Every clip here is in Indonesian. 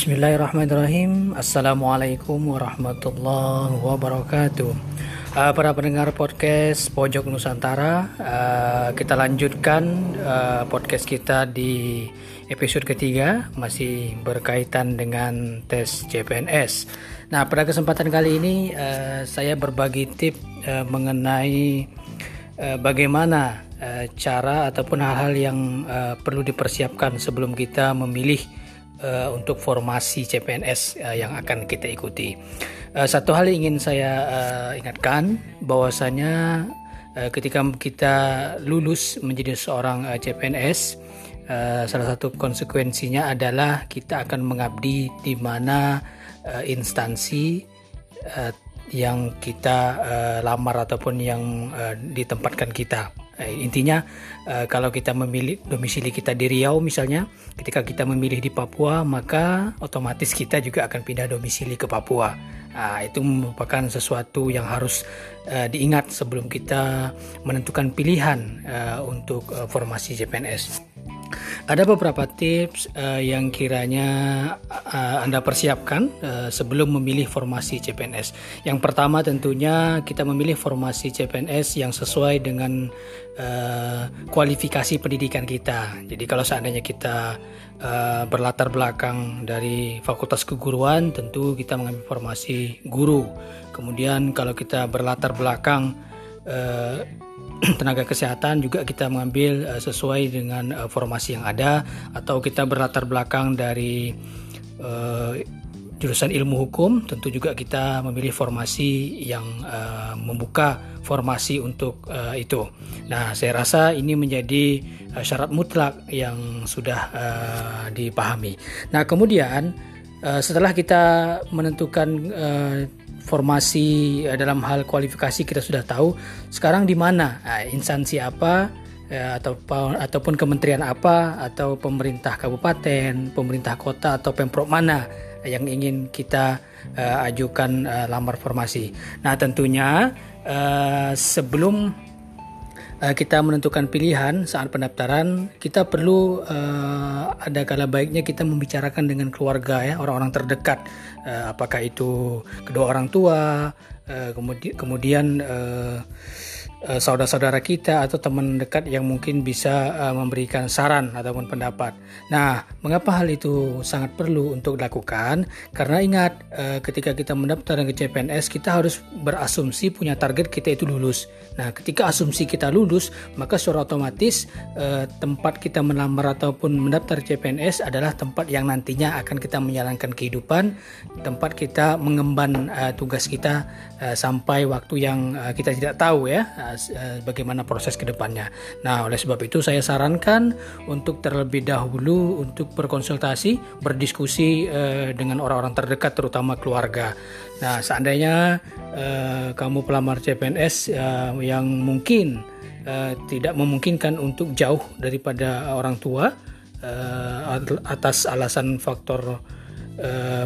Bismillahirrahmanirrahim. Assalamualaikum warahmatullahi wabarakatuh. Uh, Para pendengar podcast Pojok Nusantara uh, Kita lanjutkan uh, podcast kita di episode ketiga Masih berkaitan dengan tes CPNS Nah pada kesempatan kali ini uh, Saya berbagi tip uh, mengenai uh, Bagaimana uh, cara ataupun hal-hal yang uh, perlu dipersiapkan sebelum kita memilih uh, untuk formasi CPNS uh, yang akan kita ikuti. Uh, satu hal yang ingin saya uh, ingatkan bahwasanya uh, ketika kita lulus menjadi seorang uh, CPNS uh, salah satu konsekuensinya adalah kita akan mengabdi di mana uh, instansi uh, yang kita uh, lamar ataupun yang uh, ditempatkan kita. Eh, intinya uh, kalau kita memilih domisili kita di Riau misalnya, ketika kita memilih di Papua maka otomatis kita juga akan pindah domisili ke Papua. Nah, itu merupakan sesuatu yang harus uh, diingat sebelum kita menentukan pilihan uh, untuk uh, formasi CPNS. Ada beberapa tips uh, yang kiranya uh, Anda persiapkan uh, sebelum memilih formasi CPNS. Yang pertama tentunya kita memilih formasi CPNS yang sesuai dengan uh, kualifikasi pendidikan kita. Jadi kalau seandainya kita uh, berlatar belakang dari Fakultas Keguruan, tentu kita mengambil formasi guru. Kemudian kalau kita berlatar belakang uh, tenaga kesehatan juga kita mengambil uh, sesuai dengan uh, formasi yang ada atau kita berlatar belakang dari jurusan ilmu hukum tentu juga kita memilih formasi yang membuka formasi untuk itu. Nah, saya rasa ini menjadi syarat mutlak yang sudah dipahami. Nah, kemudian setelah kita menentukan formasi uh, dalam hal kualifikasi kita sudah tahu. Sekarang di mana? Uh, instansi apa? Uh, atau ataupun kementerian apa? Atau pemerintah kabupaten, pemerintah kota atau pemprov mana yang ingin kita ajukan lamar formasi. Nah, tentunya sebelum kita menentukan pilihan saat pendaftaran, kita perlu uh, ada kala baiknya kita membicarakan dengan keluarga ya, orang-orang terdekat. Uh, apakah itu kedua orang tua, uh, kemudian kemudian uh, Eh, saudara-saudara kita atau teman dekat yang mungkin bisa uh, memberikan saran ataupun pendapat. Nah, mengapa hal itu sangat perlu untuk dilakukan? Karena ingat, uh, ketika kita mendaftar ke CPNS, kita harus berasumsi punya target kita itu lulus. Nah, ketika asumsi kita lulus, maka secara otomatis tempat kita melamar ataupun mendaftar CPNS adalah tempat yang nantinya akan kita menjalankan kehidupan, tempat kita mengemban tugas kita sampai waktu yang kita tidak tahu ya bagaimana proses ke depannya. Nah, oleh sebab itu saya sarankan untuk terlebih dahulu untuk berkonsultasi, berdiskusi uh, dengan orang-orang terdekat, terutama keluarga. Nah, seandainya uh, kamu pelamar CPNS yang mungkin tidak memungkinkan untuk jauh daripada orang tua atas alasan faktor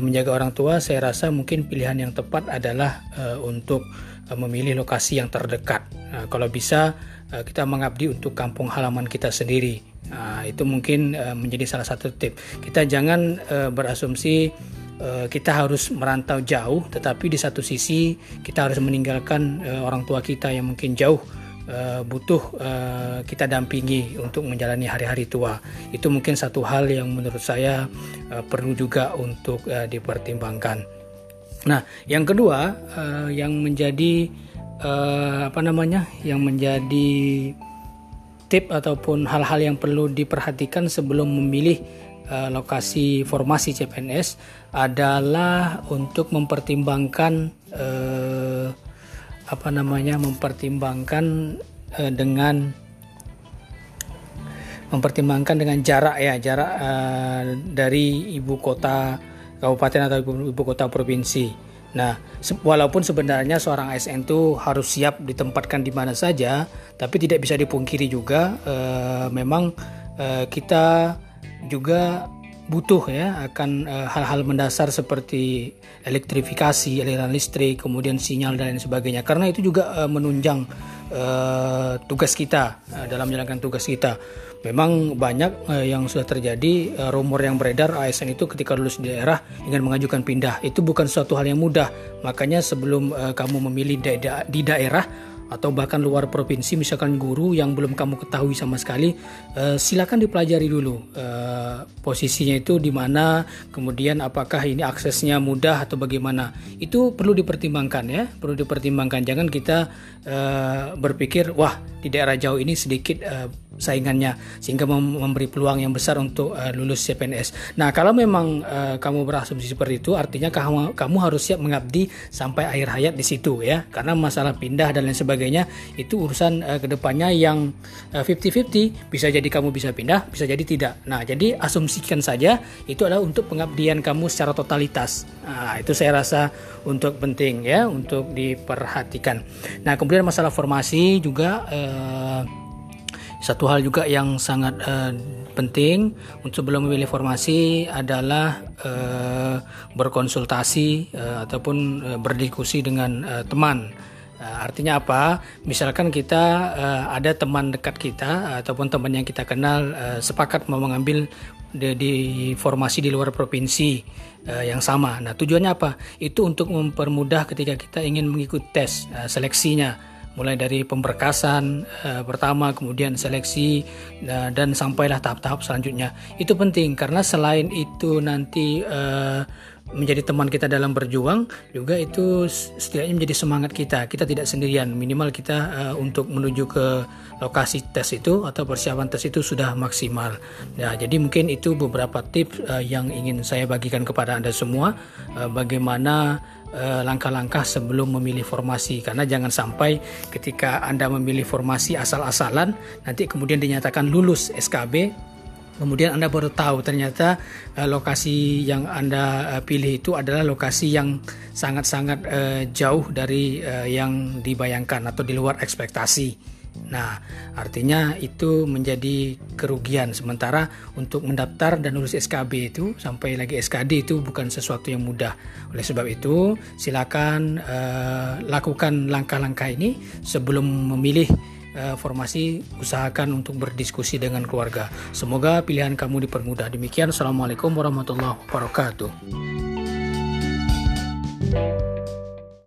menjaga orang tua, saya rasa mungkin pilihan yang tepat adalah untuk memilih lokasi yang terdekat. Nah, kalau bisa uh, kita mengabdi untuk kampung halaman kita sendiri. Nah, itu mungkin menjadi salah satu tip. Kita jangan berasumsi kita harus merantau jauh, tetapi di satu sisi kita harus meninggalkan orang tua kita yang mungkin jauh uh, butuh uh, kita dampingi untuk menjalani hari-hari tua. Itu mungkin satu hal yang menurut saya perlu juga untuk dipertimbangkan. Nah, yang kedua uh, yang menjadi uh, apa namanya yang menjadi tip ataupun hal-hal yang perlu diperhatikan sebelum memilih uh, lokasi formasi CPNS adalah untuk mempertimbangkan uh, apa namanya mempertimbangkan uh, dengan mempertimbangkan dengan jarak ya jarak uh, dari ibu kota kabupaten atau ibu, kota provinsi Nah, walaupun sebenarnya seorang ASN itu harus siap ditempatkan di mana saja, tapi tidak bisa dipungkiri juga e, memang e, kita juga butuh ya akan eh, hal-hal e, mendasar seperti elektrifikasi, aliran listrik, kemudian sinyal dan lain sebagainya. Karena itu juga e, menunjang uh, tugas kita dalam menjalankan tugas kita. Memang banyak uh, yang sudah terjadi uh, rumor yang beredar ASN itu ketika lulus di daerah ingin mengajukan pindah. Itu bukan suatu hal yang mudah. Makanya sebelum uh, kamu memilih da da di daerah atau bahkan luar provinsi misalkan guru yang belum kamu ketahui sama sekali uh, silakan dipelajari dulu uh, posisinya itu di mana kemudian apakah ini aksesnya mudah atau bagaimana itu perlu dipertimbangkan ya perlu dipertimbangkan jangan kita uh, berpikir wah di daerah jauh ini sedikit uh, saingannya sehingga memberi peluang yang besar untuk uh, lulus CPNS. Nah, kalau memang uh, kamu berasumsi seperti itu, artinya kamu kamu harus siap mengabdi sampai akhir hayat di situ ya. Karena masalah pindah dan lain sebagainya itu urusan uh, ke depannya yang uh, 50-50 bisa jadi kamu bisa pindah, bisa jadi tidak. Nah, jadi asumsikan saja itu adalah untuk pengabdian kamu secara totalitas. Nah, itu saya rasa untuk penting ya untuk diperhatikan. Nah, kemudian masalah formasi juga uh, satu hal juga yang sangat uh, penting untuk sebelum memilih formasi adalah uh, berkonsultasi uh, ataupun uh, berdiskusi dengan uh, teman. Artinya apa? Misalkan kita uh, ada teman dekat kita ataupun teman yang kita kenal uh, sepakat mau mengambil di, di formasi di luar provinsi uh, yang sama. Nah, tujuannya apa? Itu untuk mempermudah ketika kita ingin mengikuti tes uh, seleksinya mulai dari pemberkasan uh, pertama kemudian seleksi uh, dan sampailah tahap-tahap selanjutnya. Itu penting karena selain itu nanti uh, menjadi teman kita dalam berjuang juga itu setidaknya menjadi semangat kita. Kita tidak sendirian. Minimal kita uh, untuk menuju ke lokasi tes itu atau persiapan tes itu sudah maksimal. Ya jadi mungkin itu beberapa tips uh, yang ingin saya bagikan kepada anda semua uh, bagaimana langkah-langkah sebelum memilih formasi. Karena jangan sampai ketika Anda memilih formasi asal-asalan nanti kemudian dinyatakan lulus SKB kemudian Anda baru tahu ternyata uh, lokasi yang Anda uh, pilih itu adalah lokasi yang sangat-sangat uh, jauh dari uh, yang dibayangkan atau di luar ekspektasi. Nah, artinya itu menjadi kerugian. Sementara untuk mendaftar dan lulus SKB itu sampai lagi SKD itu bukan sesuatu yang mudah. Oleh sebab itu, silakan uh, lakukan langkah-langkah ini sebelum memilih uh, formasi. Usahakan untuk berdiskusi dengan keluarga. Semoga pilihan kamu dipermudah. Demikian, assalamualaikum warahmatullahi wabarakatuh.